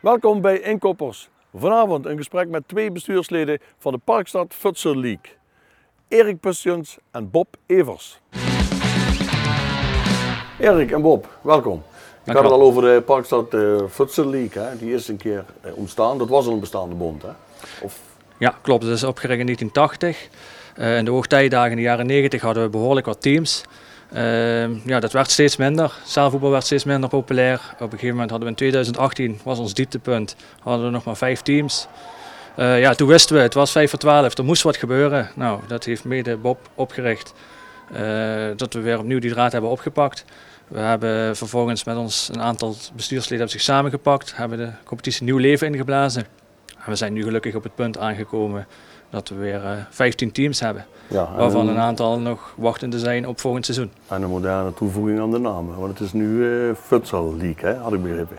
Welkom bij Inkoppers. Vanavond een gesprek met twee bestuursleden van de Parkstad Futsal League. Erik Pustjens en Bob Evers. Erik en Bob, welkom. Ik had het al over de Parkstad uh, Futsal League. Hè? Die is een keer uh, ontstaan. Dat was al een bestaande bond. Hè? Of... Ja, klopt. Dat is opgericht in 1980. Uh, in de hoogtijdagen in de jaren 90 hadden we behoorlijk wat teams. Ehm, ja, dat werd steeds minder. Zaalvoetbal werd steeds minder populair. Op een gegeven moment hadden we in 2018, was ons dieptepunt, hadden we nog maar vijf teams. Uh, ja, toen wisten we, het was 5 voor 12, er moest wat gebeuren. Nou, dat heeft mede Bob opgericht. Uh, dat we weer opnieuw die draad hebben opgepakt. We hebben vervolgens met ons een aantal bestuursleden zich samengepakt, hebben de competitie nieuw leven ingeblazen. En we zijn nu gelukkig op het punt aangekomen dat we weer uh, 15 teams hebben. Ja, waarvan een aantal nog wachtende zijn op volgend seizoen. En een moderne toevoeging aan de namen, want het is nu uh, Futsal League, hè, had ik begrepen.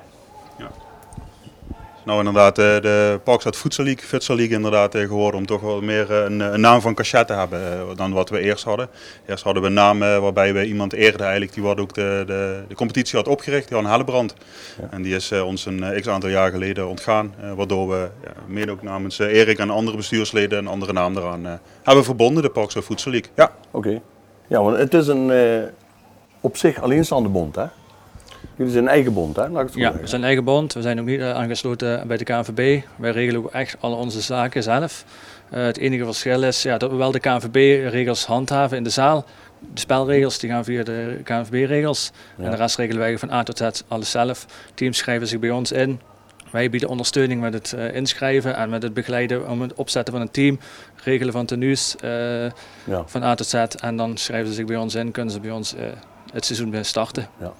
Nou inderdaad, eh, de Parkstad Futsal League, Futsal League inderdaad eh, geworden om toch wel meer een, een naam van cachet te hebben dan wat we eerst hadden. Eerst hadden we een naam waarbij we iemand eerden eigenlijk die wat ook de, de, de competitie had opgericht, Jan Hellebrand. Ja. En die is ons een x aantal jaar geleden ontgaan, waardoor we ja, mede ook namens Erik en andere bestuursleden een andere naam eraan hebben verbonden, de Parkstad Futsal League. Ja. Oké. Ja, want het is een uh, op zich alleenstaande bond, hè? Jullie zijn een eigen bond, hè? Laat ik het ja, we zijn een eigen bond. We zijn ook niet uh, aangesloten bij de KNVB. Wij regelen ook echt al onze zaken zelf. Uh, het enige verschil is ja, dat we wel de KNVB-regels handhaven in de zaal. De spelregels die gaan via de KNVB-regels. Ja. En de rest regelen wij van A tot Z alles zelf. Teams schrijven zich bij ons in. Wij bieden ondersteuning met het uh, inschrijven en met het begeleiden om het opzetten van een team, regelen van tenues uh, ja. van A tot Z. En dan schrijven ze zich bij ons in, kunnen ze bij ons uh, het seizoen starten. Ja.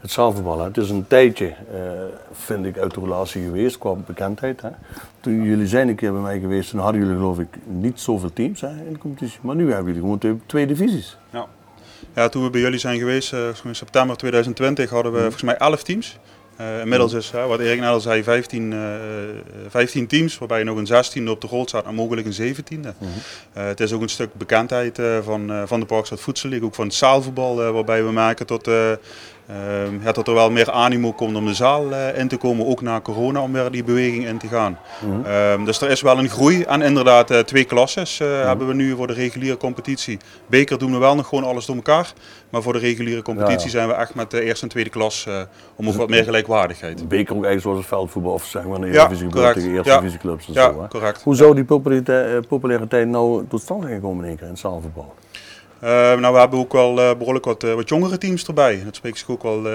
Het zaalvoetbal, het is een tijdje, vind ik, uit de relatie geweest qua bekendheid. Hè. Toen jullie zijn een keer bij mij geweest, toen hadden jullie geloof ik niet zoveel teams hè, in de competitie. Maar nu hebben jullie gewoon twee divisies. Ja. ja, toen we bij jullie zijn geweest, in september 2020, hadden we mm. volgens mij 11 teams. Uh, inmiddels is, uh, wat Erik net al zei, 15, uh, 15 teams, waarbij nog een 16e op de grond staat en mogelijk een 17e. Mm -hmm. het is ook een stuk bekendheid van, van de Parkstad Voedsel League, ook van het zaalvoetbal, waarbij we maken tot Uh, ja, dat er wel meer animo komt om de zaal uh, in te komen, ook na corona, om weer die beweging in te gaan. Mm -hmm. uh, dus er is wel een groei. En inderdaad, uh, twee klasses mm -hmm. hebben we nu voor de reguliere competitie. Beker doen we wel nog gewoon alles door elkaar. Maar voor de reguliere competitie ja, ja. zijn we echt met de eerste en tweede klas om dus ook wat meer gelijkwaardigheid. Beker ook eigenlijk zoals het veldvoetbal of zeg maar een tegen eerste ja. divisieclubs en zo. Hè? correct. Hoe zou die populariteit, populariteit nou tot stand zijn gekomen in één keer in het zaalvoetbal? Uh, nou, we hebben ook wel uh, behoorlijk wat, uh, wat jongere teams erbij. Dat spreekt zich ook wel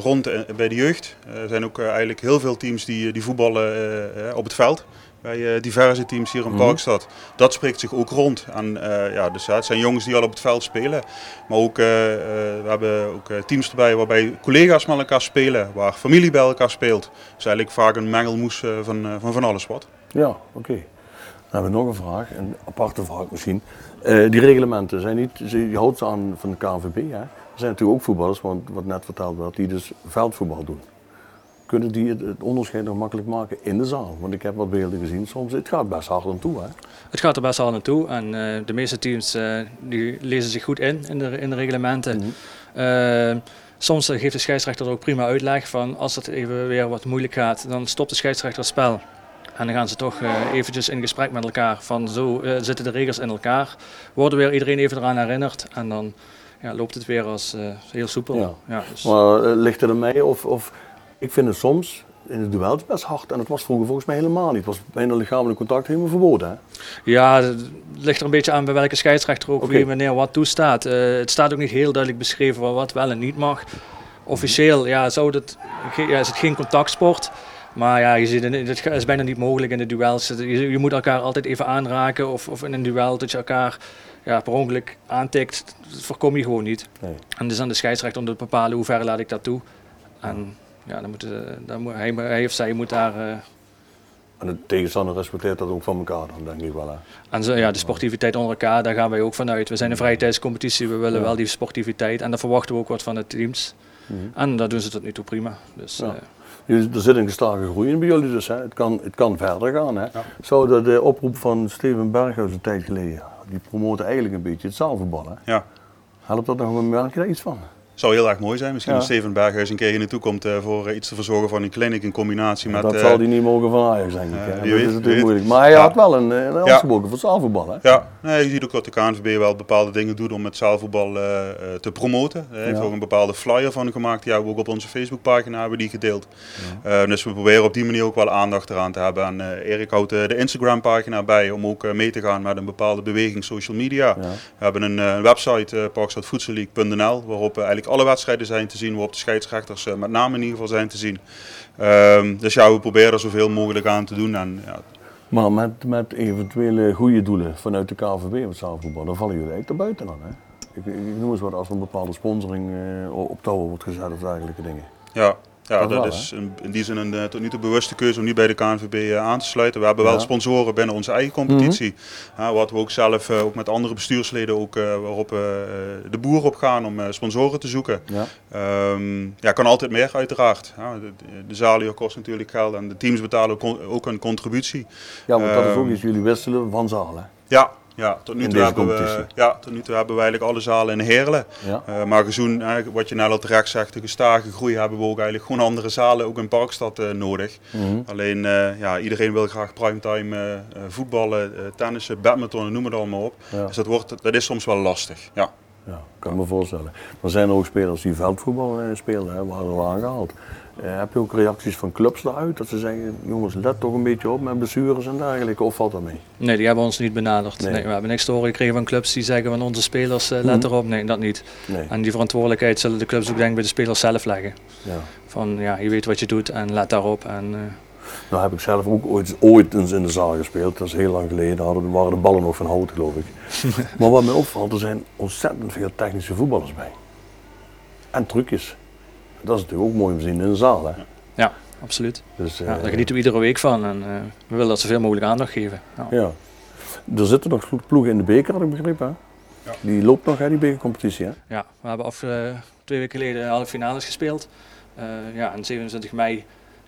rond bij de jeugd. er zijn ook eigenlijk heel veel teams die, die voetballen op het veld. Bij diverse teams hier in mm -hmm. Parkstad. Dat spreekt zich ook rond. En, ja, dus, het zijn jongens die al op het veld spelen. Maar ook, we hebben ook teams erbij waarbij collega's met elkaar spelen. Waar familie bij elkaar speelt. Dus eigenlijk vaak een mengelmoes van, van van alles wat. Ja, oké. Okay. Dan hebben we nog een vraag, een aparte vraag misschien. Uh, die reglementen zijn niet, je houdt ze aan van de KNVB. Hè? Er zijn natuurlijk ook voetballers, want wat net verteld werd, die dus veldvoetbal doen. Kunnen die het, het, onderscheid nog makkelijk maken in de zaal? Want ik heb wat beelden gezien soms. Het gaat best hard aan toe. Hè? Het gaat er best hard aan toe. En uh, de meeste teams uh, die lezen zich goed in, in de, in de reglementen. Mm -hmm. soms geeft de scheidsrechter ook prima uitleg van als het even weer wat moeilijk gaat, dan stopt de scheidsrechter het spel. En dan gaan ze toch uh, eventjes in gesprek met elkaar van zo uh, zitten de regels in elkaar. Worden weer iedereen even eraan herinnerd en dan ja, loopt het weer als uh, heel soepel. Ja. Ja, dus. Maar ligt er aan mij of, of ik vind het soms in het duel best hard en dat was vroeger volgens mij helemaal niet. Het was bijna lichamelijk contact helemaal verboden. Hè? Ja, het ligt er een beetje aan bij welke scheidsrechter ook okay. wie wanneer wat toestaat. het staat ook niet heel duidelijk beschreven wat wel en niet mag. Officieel ja, zou het, ja, is het geen contactsport. Maar ja, je ziet, het is bijna niet mogelijk in de duels. Je, je moet elkaar altijd even aanraken of, of in een duel dat je elkaar ja, per ongeluk aantikt. Dat voorkom je gewoon niet. Nee. En dus aan de scheidsrechter om te bepalen hoe ver laat ik dat toe. En ja, dan moet, dan moet, hij, hij of zij moet daar... Uh, en de tegenstander respecteert dat ook van elkaar dan, denk ik wel. Hè? En zo, ja, de sportiviteit onder elkaar, daar gaan wij ook vanuit. We zijn een vrije tijdscompetitie, we willen ja. wel die sportiviteit. En daar verwachten we ook wat van de teams. Mm -hmm. En dat doen ze tot nu toe prima. Dus, ja. uh, er zit een gestage groei in bij jullie dus. Hè. Het, kan, het kan verder gaan. Hè. Ja. De, de oproep van Steven Berghuis een tijd geleden, die promoten eigenlijk een beetje het zaalvoetbal. Hè. Ja. Helpt dat nog, merk je daar iets van? Zou heel erg mooi zijn. Misschien Ja. dat Steven Berghuis een keer hier naartoe komt eh, voor eh, iets te verzorgen van een clinic in combinatie met... dat eh, zal hij niet mogen van Ajax, denk ik. Dat weet, is natuurlijk moeilijk. Maar hij Ja. had wel een, een aanspraak voor zaalvoetbal, hè? Ja, nee, je ziet ook dat de KNVB wel bepaalde dingen doet om het zaalvoetbal te promoten. Hij heeft ook een bepaalde flyer van gemaakt, die hebben we ook op onze Facebookpagina hebben die gedeeld. Dus we proberen op die manier ook wel aandacht eraan te hebben. En Erik houdt de Instagram pagina bij om ook mee te gaan met een bepaalde beweging social media. We hebben een website, uh, parkstadvoedselleague.nl, waarop eh, eigenlijk alle wedstrijden zijn te zien, waarop de scheidsrechters eh, met name in ieder geval zijn te zien. Ehm, dus ja, we proberen er zoveel mogelijk aan te doen. En, ja, Maar met, met eventuele goede doelen vanuit de KVB met zaalvoetbal, dan vallen jullie eigenlijk er buiten aan, hè? Ik, ik noem eens wat als er een bepaalde sponsoring eh, op touw wordt gezet of dergelijke dingen. Ja, ja Dat wel, is in, in die zin een eh, tot nu toe bewuste keuze om niet bij de KNVB eh, aan te sluiten. We hebben wel Ja. Sponsoren binnen onze eigen competitie. Ja, wat we ook zelf, eh, ook met andere bestuursleden, ook, waarop de boer op gaan om sponsoren te zoeken. Ja. Ehm, ja, kan altijd meer uiteraard. De, de kost natuurlijk geld en de teams betalen ook, ook een contributie. Ja, want dat is ook Ehm, iets, jullie wisselen van zaal, hè? Ja, ja, tot nu toe hebben we, ja, tot nu toe hebben we eigenlijk alle zalen in Heerlen. Ja. Eh, maar gezien eh, wat je net al terecht zegt, de gestage groei hebben we ook eigenlijk gewoon andere zalen, ook in Parkstad eh, nodig. Mhm. Alleen eh, ja, iedereen wil graag primetime voetballen, tennissen, badminton, noem het allemaal op. Ja. Dus dat, wordt, dat is soms wel lastig. Ja. Ja, kan me voorstellen. Maar zijn er ook spelers die veldvoetbal eh, spelen, hè, waren er aangehaald. Eh, heb je ook reacties van clubs daaruit dat ze zeggen, jongens let toch een beetje op met blessures en dergelijke, of valt dat mee? Nee, die hebben ons niet benaderd. Nee. Nee. we hebben niks te horen gekregen van clubs die zeggen van onze spelers, eh, let Mhm. erop. Nee, dat niet. Nee. En die verantwoordelijkheid zullen de clubs ook denk ik bij de spelers zelf leggen. Ja. Van ja, je weet wat je doet en let daarop. En, Nou heb ik zelf ook ooit, ooit eens in de zaal gespeeld, dat is heel lang geleden, hadden, waren de ballen nog van hout geloof ik. maar wat mij opvalt, er zijn ontzettend veel technische voetballers bij. En trucjes. Dat is natuurlijk ook mooi om te zien in de zaal. Hè? ja, absoluut. Dus, Ja, eh, daar genieten we iedere week van en eh, we willen dat zoveel mogelijk aandacht geven. Ja. Ja. Er zitten nog ploegen in de beker, had ik begrepen. Hè? Ja. Die loopt nog, hè, die bekercompetitie. Hè? Ja, we hebben af, eh, twee weken geleden halve finales gespeeld. Eh, ja, en 27 mei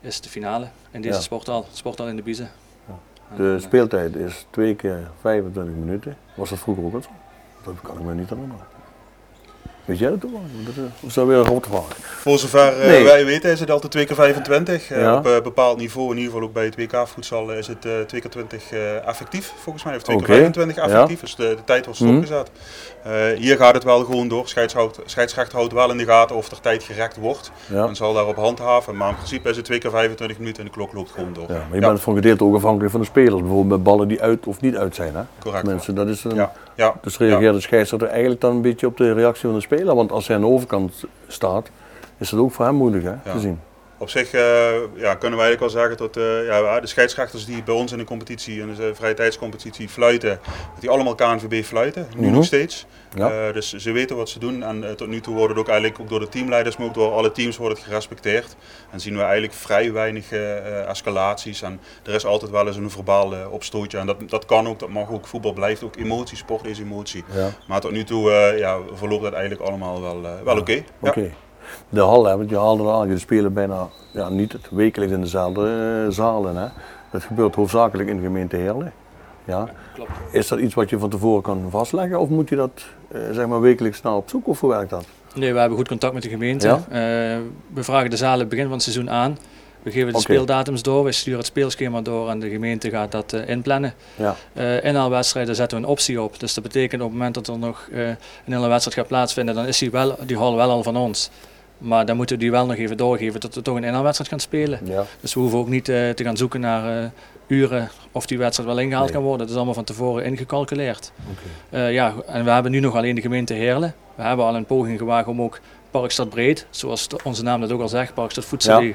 is de finale in deze Ja. sporthal, sporthal in de Biezen. Ja. De eh, speeltijd is twee keer 25 minuten. Was dat vroeger ook al zo? Dat kan ik me niet herinneren. Weet jij dat toch? Dat is- Of is dat weer een grote vraag? Voor zover eh, Nee. wij weten is het altijd 2 keer 25. Eh, Ja. Op een bepaald niveau, in ieder geval ook bij het WK-voedsel, is het eh 2 keer 20 eh, effectief volgens mij. Of 2 Oké. keer 25 Ja. effectief, dus de, de tijd wordt Mhm. stopgezet. Eh, hier gaat het wel gewoon door. Scheidsrechter houdt wel in de gaten of er tijd gerekt wordt. Ja. En zal daarop handhaven. Maar in principe is het 2 keer 25 minuten en de klok loopt gewoon door. ja maar je bent voor een gedeelte ook afhankelijk van de spelers. Bijvoorbeeld met ballen die uit of niet uit zijn. Hè? Correct. Mensen, dat is een, Ja. Dus reageert de scheidsrechter eigenlijk dan een beetje op de reactie van de speler? Want als hij aan de overkant staat, is het ook voor hem moeilijk hè, te zien. Op zich eh, ja, kunnen we eigenlijk wel zeggen dat eh, ja, de scheidsrechters die bij ons in de competitie, in de vrije tijdscompetitie fluiten, dat die allemaal KNVB fluiten, nu Mhm. nog steeds. Ja. Eh, dus ze weten wat ze doen en tot nu toe wordt het ook eigenlijk ook door de teamleiders, maar ook door alle teams wordt het gerespecteerd. En zien we eigenlijk vrij weinig escalaties en er is altijd wel eens een verbaal opstootje en dat, dat kan ook, dat mag ook. Voetbal blijft ook emotie, sport is emotie. Ja. Maar tot nu toe ja, verloopt dat eigenlijk allemaal wel, wel oké. Oké. De hal, want je haalde er aan, jullie spelen bijna ja, niet het wekelijks in dezelfde eh, zalen. Hè. Dat gebeurt hoofdzakelijk in de gemeente Heerlen. Ja. Klopt. Is dat iets wat je van tevoren kan vastleggen of moet je dat eh, zeg maar wekelijks naar op zoek of hoe werkt dat? Nee, we hebben goed contact met de gemeente. Ja? Eh, we vragen de zalen begin van het seizoen aan. We geven de speeldatums door, we sturen het speelschema door en de gemeente gaat dat inplannen. Ja. Eh inhaalwedstrijden zetten we een optie op. Dus dat betekent op het moment dat er nog een hele wedstrijd gaat plaatsvinden, dan is die, wel, die hal wel al van ons. Maar dan moeten we die wel nog even doorgeven dat we toch een inhaalwedstrijd gaan spelen. Ja. Dus we hoeven ook niet eh, te gaan zoeken naar eh, uren of die wedstrijd wel ingehaald Nee. kan worden. Dat is allemaal van tevoren ingecalculeerd. Eh, ja, en we hebben nu nog alleen de gemeente Heerlen. We hebben al een poging gewaagd om ook Parkstad Breed, zoals onze naam dat ook al zegt, Parkstad Voedsel, Ja.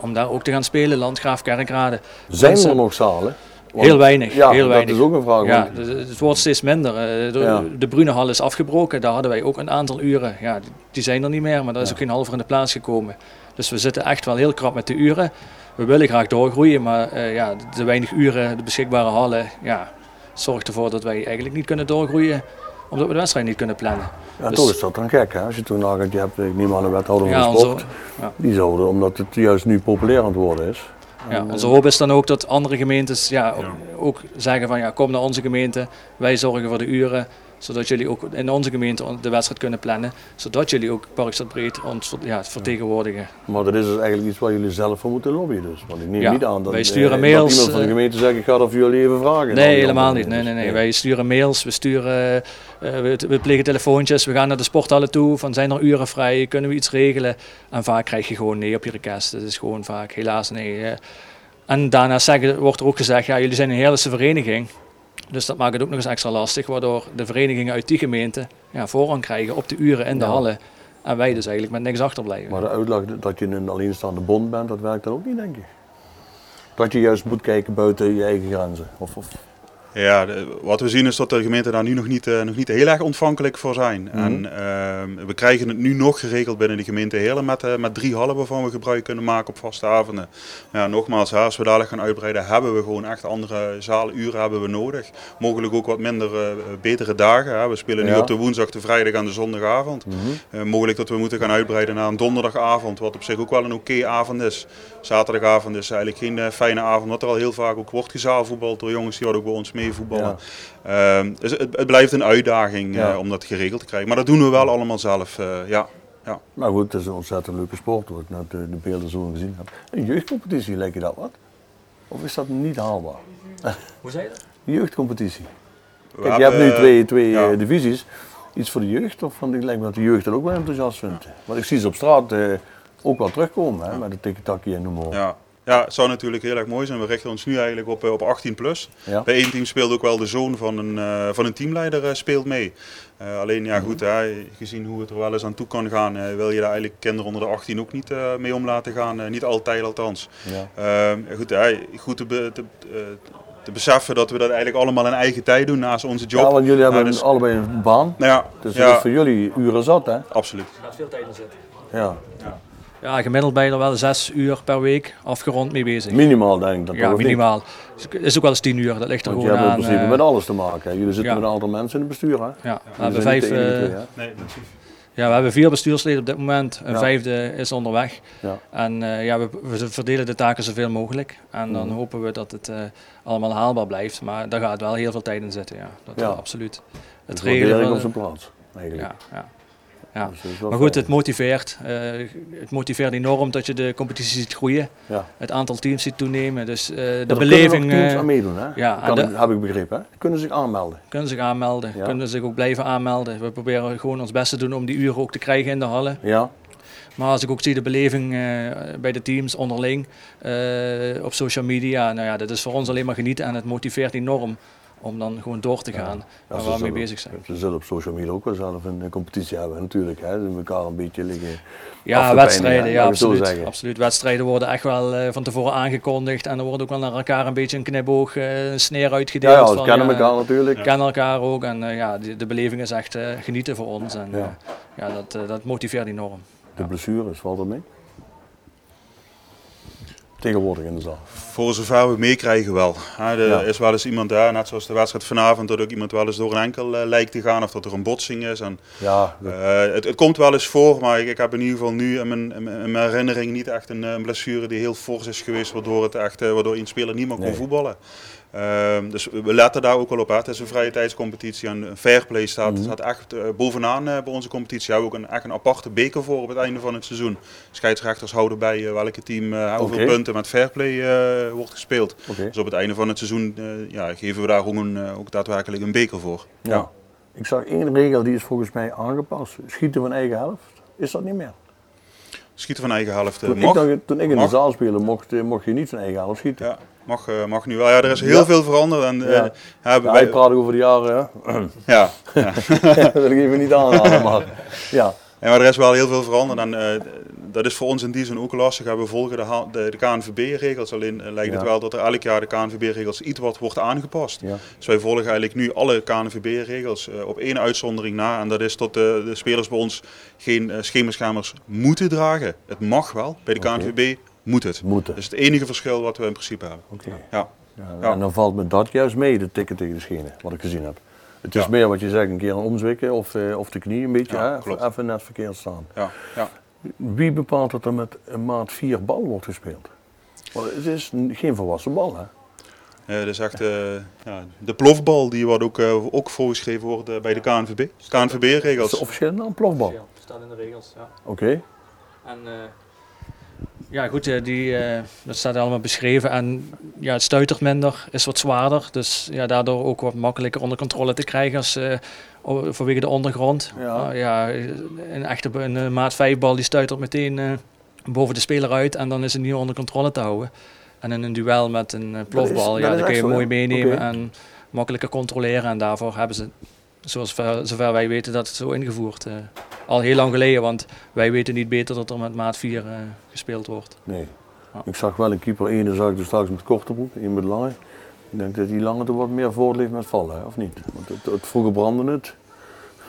om daar ook te gaan spelen, Landgraaf, Kerkrade. Zijn er nog zalen? Want- Heel weinig, Ja, heel dat weinig. is ook een vraag. Ja, dus het wordt steeds minder. Eh, De, Ja. de Brunehal is afgebroken, daar hadden wij ook een aantal uren. Ja, die- zijn er niet meer, maar daar is ook geen halver in de plaats gekomen. Dus we zitten echt wel heel krap met de uren. We willen graag doorgroeien, maar eh, ja, de weinig uren, de beschikbare hallen, ja, zorgt ervoor dat wij eigenlijk niet kunnen doorgroeien, omdat we de wedstrijd niet kunnen plannen. Ja, Dus- toch is dat dan gek, hè? Als je toen nagaat, je hebt, ik neem aan een wethouder van onze, ja. die zouden, omdat het juist nu populair aan het worden is. Ja, onze hoop is dan ook dat andere gemeentes ja, ook, Ja. ook zeggen van ja, kom naar onze gemeente, wij zorgen voor de uren. Zodat jullie ook in onze gemeente de wedstrijd kunnen plannen. Zodat jullie ook Parkstad Breed ons ja, vertegenwoordigen. Maar dat is dus eigenlijk iets waar jullie zelf voor moeten lobbyen. Dus. Want ik neem Ja, niet aan dat, wij eh, sturen dat mails, iemand van de eh, gemeente zegt ik ga dat voor jullie even vragen. Nee, helemaal niet. Nee, nee, nee. Wij sturen mails, we, sturen, eh, we, we plegen telefoontjes, we gaan naar de sporthallen toe. Van zijn er uren vrij, kunnen we iets regelen? En vaak krijg je gewoon nee op je request. Het is gewoon vaak helaas nee. En daarna zeggen, wordt er ook gezegd, ja, jullie zijn een heerlijke vereniging. Dus dat maakt het ook nog eens extra lastig, waardoor de verenigingen uit die gemeente ja, voorrang krijgen op de uren in de Ja. hallen. En wij dus eigenlijk met niks achterblijven. Maar de uitleg dat je een alleenstaande bond bent, dat werkt dan ook niet, denk ik. Dat je juist moet kijken buiten je eigen grenzen. Of, of, Ja, de- wat we zien is dat de gemeenten daar nu nog niet, eh, nog niet heel erg ontvankelijk voor zijn. Mhm. En ehm, we krijgen het nu nog geregeld binnen de gemeente Heerlen met, eh, met drie hallen waarvan we gebruik kunnen maken op vaste avonden. Ja, nogmaals, hè, als we dadelijk gaan uitbreiden, hebben we gewoon echt andere zaaluren hebben we nodig. Mogelijk ook wat minder eh, betere dagen. Hè. We spelen nu Ja. op de woensdag, de vrijdag en de zondagavond. Eh, mogelijk dat we moeten gaan uitbreiden naar een donderdagavond, wat op zich ook wel een oké avond is. Zaterdagavond is eigenlijk geen fijne avond, wat er al heel vaak ook wordt gezaalvoetbald door jongens die wat ook bij ons mee voetballen. Ehm, dus het, het blijft een uitdaging eh, om dat geregeld te krijgen. Maar dat doen we wel allemaal zelf, eh, ja. ja. Maar goed, het is een ontzettend leuke sport, wat ik net de, de beelden zo gezien heb. Een jeugdcompetitie, lijkt je dat wat? Of is dat niet haalbaar? Hoe zei je dat? Jeugdcompetitie. We Kijk, je hebt nu twee, twee ja. eh, divisies. Iets voor de jeugd, of van, ik lijkt me dat de jeugd dat ook wel enthousiast vindt. Want ik zie ze op straat eh, ook wel terugkomen, hè, met de tiki-taki en noem maar op. Ja. het zou natuurlijk heel erg mooi zijn. We richten ons nu eigenlijk op, eh, op 18 plus. Ja. Bij één team speelt ook wel de zoon van een, eh, van een teamleider eh, speelt mee. Eh, alleen ja goed, hè, gezien hoe het er wel eens aan toe kan gaan, eh, wil je daar eigenlijk kinderen onder de 18 ook niet eh, mee om laten gaan. Eh, niet altijd althans. Ja. Ehm, goed, hè, goed te, be- te, eh, te beseffen dat we dat eigenlijk allemaal in eigen tijd doen naast onze job. Ja, want jullie hebben dus- allebei een baan, Nou ja, dus ja, dat is voor jullie uren zat, hè? absoluut. Er gaat veel tijd in zitten. Ja. Ja, gemiddeld ben je er wel zes uur per week afgerond mee bezig. Minimaal denk ik dat Ja, minimaal. Het is ook wel eens tien uur, dat ligt er Want je gewoon hebt in aan. principe eh, met alles te maken. Hè. Jullie zitten ja. met een aantal mensen in het bestuur, hè? ja, we, hebben vijf, enige eh, twee, hè? Nee, precies. ja, we hebben vier bestuursleden op dit moment. Een Ja. vijfde is onderweg. Ja. En eh, ja, we, we verdelen de taken zoveel mogelijk. En dan Mhm. hopen we dat het eh, allemaal haalbaar blijft. Maar daar gaat wel heel veel tijd in zitten, ja. Dat Ja. absoluut. Het Dus regelen van- op zijn plaats, eigenlijk. ja, ja. Ja. Dus Maar goed, het motiveert. eh, het motiveert enorm dat je de competitie ziet groeien. Ja. Het aantal teams ziet toenemen. Dus eh, de Ja, beleving teams eh, aan meedoen, hè? ja, Kan, en de- heb ik begrepen, hè? Kunnen zich aanmelden. kunnen zich aanmelden. Kunnen zich ook blijven aanmelden. We proberen gewoon ons best te doen om die uren ook te krijgen in de hallen. Ja, Maar als ik ook zie de beleving bij de teams onderling op social media, nou ja, dat is voor ons alleen maar genieten en het motiveert enorm om dan gewoon door te gaan Ja, waar we mee bezig zijn. Ze zullen op social media ook wel zelf een competitie hebben, natuurlijk. Hè? Ze elkaar een beetje liggen. Ja, wedstrijden, pijnen, ja, absoluut, absoluut. Wedstrijden worden echt wel eh, van tevoren aangekondigd en er wordt ook wel naar elkaar een beetje een knipoog, eh, een sneer Ja, uitgedeeld. ja, ze van, kennen ja, elkaar natuurlijk. kennen elkaar ook en eh, ja, de, de beleving is echt genieten voor ons en Ja. ja, ja dat, dat motiveert enorm. De blessures, valt dat mee? Tegenwoordig in de zaal. Voor zover we meekrijgen wel. Er Ja. is wel eens iemand daar, net zoals de wedstrijd vanavond, dat ook iemand wel eens door een enkel eh, lijkt te gaan of dat er een botsing is. En, Ja, dat- eh, het, het komt wel eens voor, maar ik, ik heb in ieder geval nu in mijn, in mijn- in mijn herinnering niet echt een, eh, een blessure die heel fors is geweest, waardoor, het echt, waardoor een speler niet meer kon Nee. voetballen. Ehm, dus we letten daar ook wel op. Hè. Het is een vrije tijdscompetitie en fair play staat, Mhm. staat echt eh, bovenaan eh, bij onze competitie. We hebben ook een, echt een aparte beker voor op het einde van het seizoen. Scheidsrechters houden bij eh, welke team eh, hoeveel Oké. punten met fair play eh, wordt gespeeld. Dus op het einde van het seizoen eh, ja, geven we daar ook, een, ook daadwerkelijk een beker voor. Ja. Ik zag één regel die is volgens mij aangepast. Schieten van eigen helft. Is dat niet meer? Schieten van eigen helft Toen, mag. ik, nog- toen ik in Mag. de zaal speelde, mocht, mocht je niet van eigen helft schieten. Ja, mag, eh, mag nu wel. Ja, er is heel Ja. veel veranderd. En, eh, Ja. wij- praat over de jaren, hè. ja, ja. dat wil ik even niet aanhalen, maar ja. Ja, maar er is wel heel veel veranderd en eh, dat is voor ons in die zin ook lastig. We volgen de, de, de KNVB-regels, alleen lijkt het wel dat er elk jaar de KNVB-regels iets wat wordt aangepast. ja. Dus wij volgen eigenlijk nu alle KNVB-regels op één uitzondering na. En dat is dat de, de spelers bij ons geen uh, schemerskamers moeten dragen. Het mag wel, bij de. KNVB moet het. Moeten. Dat is het enige verschil wat we in principe hebben. Oké. Ja. Ja, Ja. En dan valt me dat juist mee, de tikken tegen de schenen, wat ik gezien heb. Het is Ja. meer wat je zegt, een keer een omzwikken of, eh, of de knie een beetje, Ja, hè, klopt. even net verkeerd staan. Ja, ja. Wie bepaalt dat er met een maat 4 bal wordt gespeeld? Want het is geen volwassen bal, hè? Uh, dat is echt uh, ja, de plofbal die wordt ook, uh, ook voorgeschreven wordt bij de KNVB. KNVB-regels. Is het officieel een plofbal? Ja, staat in de regels. Ja. Oké. Okay. En ja, goed, die, dat staat allemaal beschreven. En ja, het stuitert minder, is wat zwaarder. Dus ja, daardoor ook wat makkelijker onder controle te krijgen als, vanwege de ondergrond. Ja. ja een echte een, maat 5 bal die stuitert meteen boven de speler uit en dan is het niet onder controle te houden. En in een duel met een eh, plofbal, ja, dan kun je mooi meenemen en makkelijker controleren. En daarvoor hebben ze, zoals ver, zover wij weten, dat het zo ingevoerd. Uh, al heel lang geleden, want wij weten niet beter dat er met maat 4 uh, eh, gespeeld wordt. Nee. Ja. Ik zag wel een keeper, ene zag ik dus straks met korte broek, één met lange. Ik denk dat die lange er wat meer voordeel heeft met vallen, of niet? Want het, het vroeger brandde het.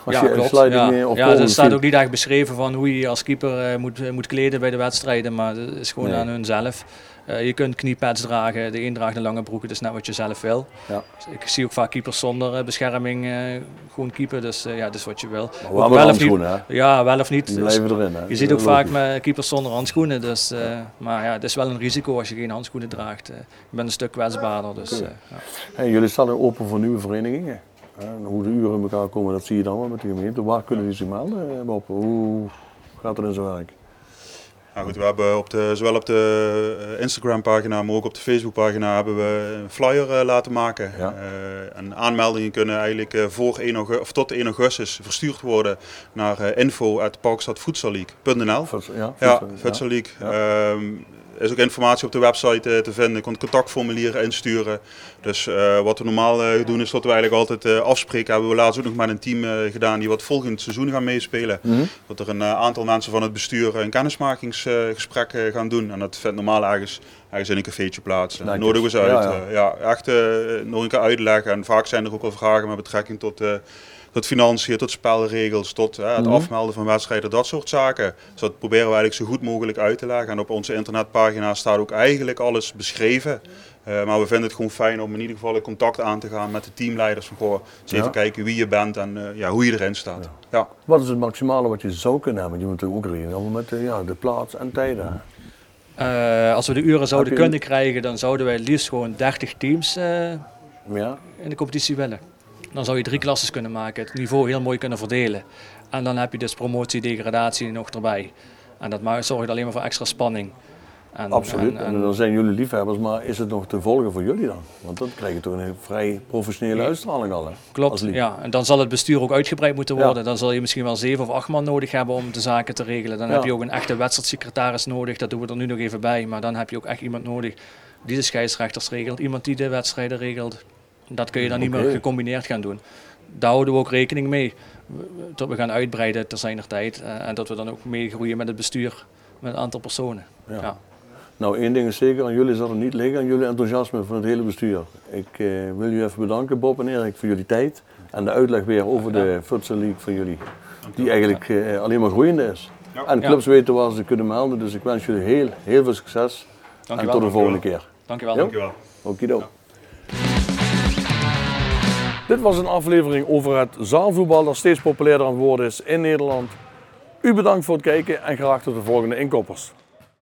Als ja, je klopt. Ja, meer ja er staat ook niet echt beschreven van hoe je als keeper uh, moet, moet kleden bij de wedstrijden, maar dat is gewoon nee. aan hun zelf. Uh, je kunt kniepads dragen, de een draagt een lange broek, dus net wat je zelf wil. Ja. Ik zie ook vaak keepers zonder uh, bescherming uh, gewoon keeper, dus ja, dat is wat je wil. Maar wel of niet. Hè? Ja, wel of niet. Die dus blijven erin. Hè? Je ziet ook vaak met keepers zonder handschoenen, dus, maar ja, het is wel een risico als je geen handschoenen draagt. je bent een stuk kwetsbaarder. Dus, ja. hey, jullie staan open voor nieuwe verenigingen. Hoe de uren in elkaar komen, dat zie je dan wel met de gemeente. Waar kunnen die zich melden, Bob? Hoe gaat het in zijn werk? Nou goed, we hebben op de, zowel op de eh, Instagram pagina, maar ook op de Facebook pagina hebben we een flyer uh, laten maken. Ja. Uh, en aanmeldingen kunnen eigenlijk uh, voor 1 augustus, of tot 1 augustus verstuurd worden naar ja. Ja. Er is ook informatie op de website uh, te vinden. Je kunt contactformulieren insturen. Dus uh, wat we normaal uh, doen is dat we eigenlijk altijd afspreken. Hebben we laatst ook nog met een team gedaan die wat volgend seizoen gaan meespelen. Mm -hmm. Dat er een aantal mensen van het bestuur een kennismakingsgesprek gaan doen. En dat vindt normaal ergens, ergens in een cafeetje plaats. Nodigen we ze uit. Ja, ja. ja echt nog een keer uitleggen. En vaak zijn er ook wel vragen met betrekking tot tot financiën, tot spelregels, tot hè, het mhm. afmelden van wedstrijden, dat soort zaken. Dus dat proberen we eigenlijk zo goed mogelijk uit te leggen. En op onze internetpagina staat ook eigenlijk alles beschreven. Uh, maar we vinden het gewoon fijn om in ieder geval in contact aan te gaan met de teamleiders. Van goh, eens even kijken wie je bent en uh, ja, hoe je erin staat. Ja. Wat is het maximale wat je zou kunnen hebben? Je moet ook rekenen met uh, ja, de plaats en tijden. als we de uren zouden kunnen krijgen, dan zouden wij liefst gewoon 30 teams ja. in de competitie willen. Dan zou je drie klasses kunnen maken, het niveau heel mooi kunnen verdelen. En dan heb je dus promotie, degradatie nog erbij. En dat zorgt alleen maar voor extra spanning. En, Absoluut, en, en, dan zijn jullie liefhebbers, maar is het nog te volgen voor jullie dan? Want dan krijg je toch een vrij professionele uitstraling al. Hè? Klopt, ja. En dan zal het bestuur ook uitgebreid moeten worden. Dan zal je misschien wel zeven of acht man nodig hebben om de zaken te regelen. Dan heb je ook een echte wedstrijdsecretaris nodig, dat doen we er nu nog even bij. Maar dan heb je ook echt iemand nodig die de scheidsrechters regelt, iemand die de wedstrijden regelt. Dat kun je dan niet meer gecombineerd gaan doen. Daar houden we ook rekening mee. Dat we gaan uitbreiden ter zijner tijd. Uh, en dat we dan ook meegroeien met het bestuur, met een aantal personen. Ja. Nou, één ding is zeker, aan jullie zal het niet liggen, aan jullie enthousiasme van het hele bestuur. Ik uh, wil jullie even bedanken, Bob en Erik, voor jullie tijd. En de uitleg weer over de Futsal League van jullie. Die eigenlijk uh, alleen maar groeiende is. En clubs weten waar ze kunnen melden. Dus ik wens jullie heel, heel veel succes. Dankjewel. En tot de volgende keer. Dankjewel. Dankjewel. Okido. Dit was een aflevering over het zaalvoetbal dat steeds populairder aan het worden is in Nederland. U bedankt voor het kijken en graag tot de volgende inkoppers.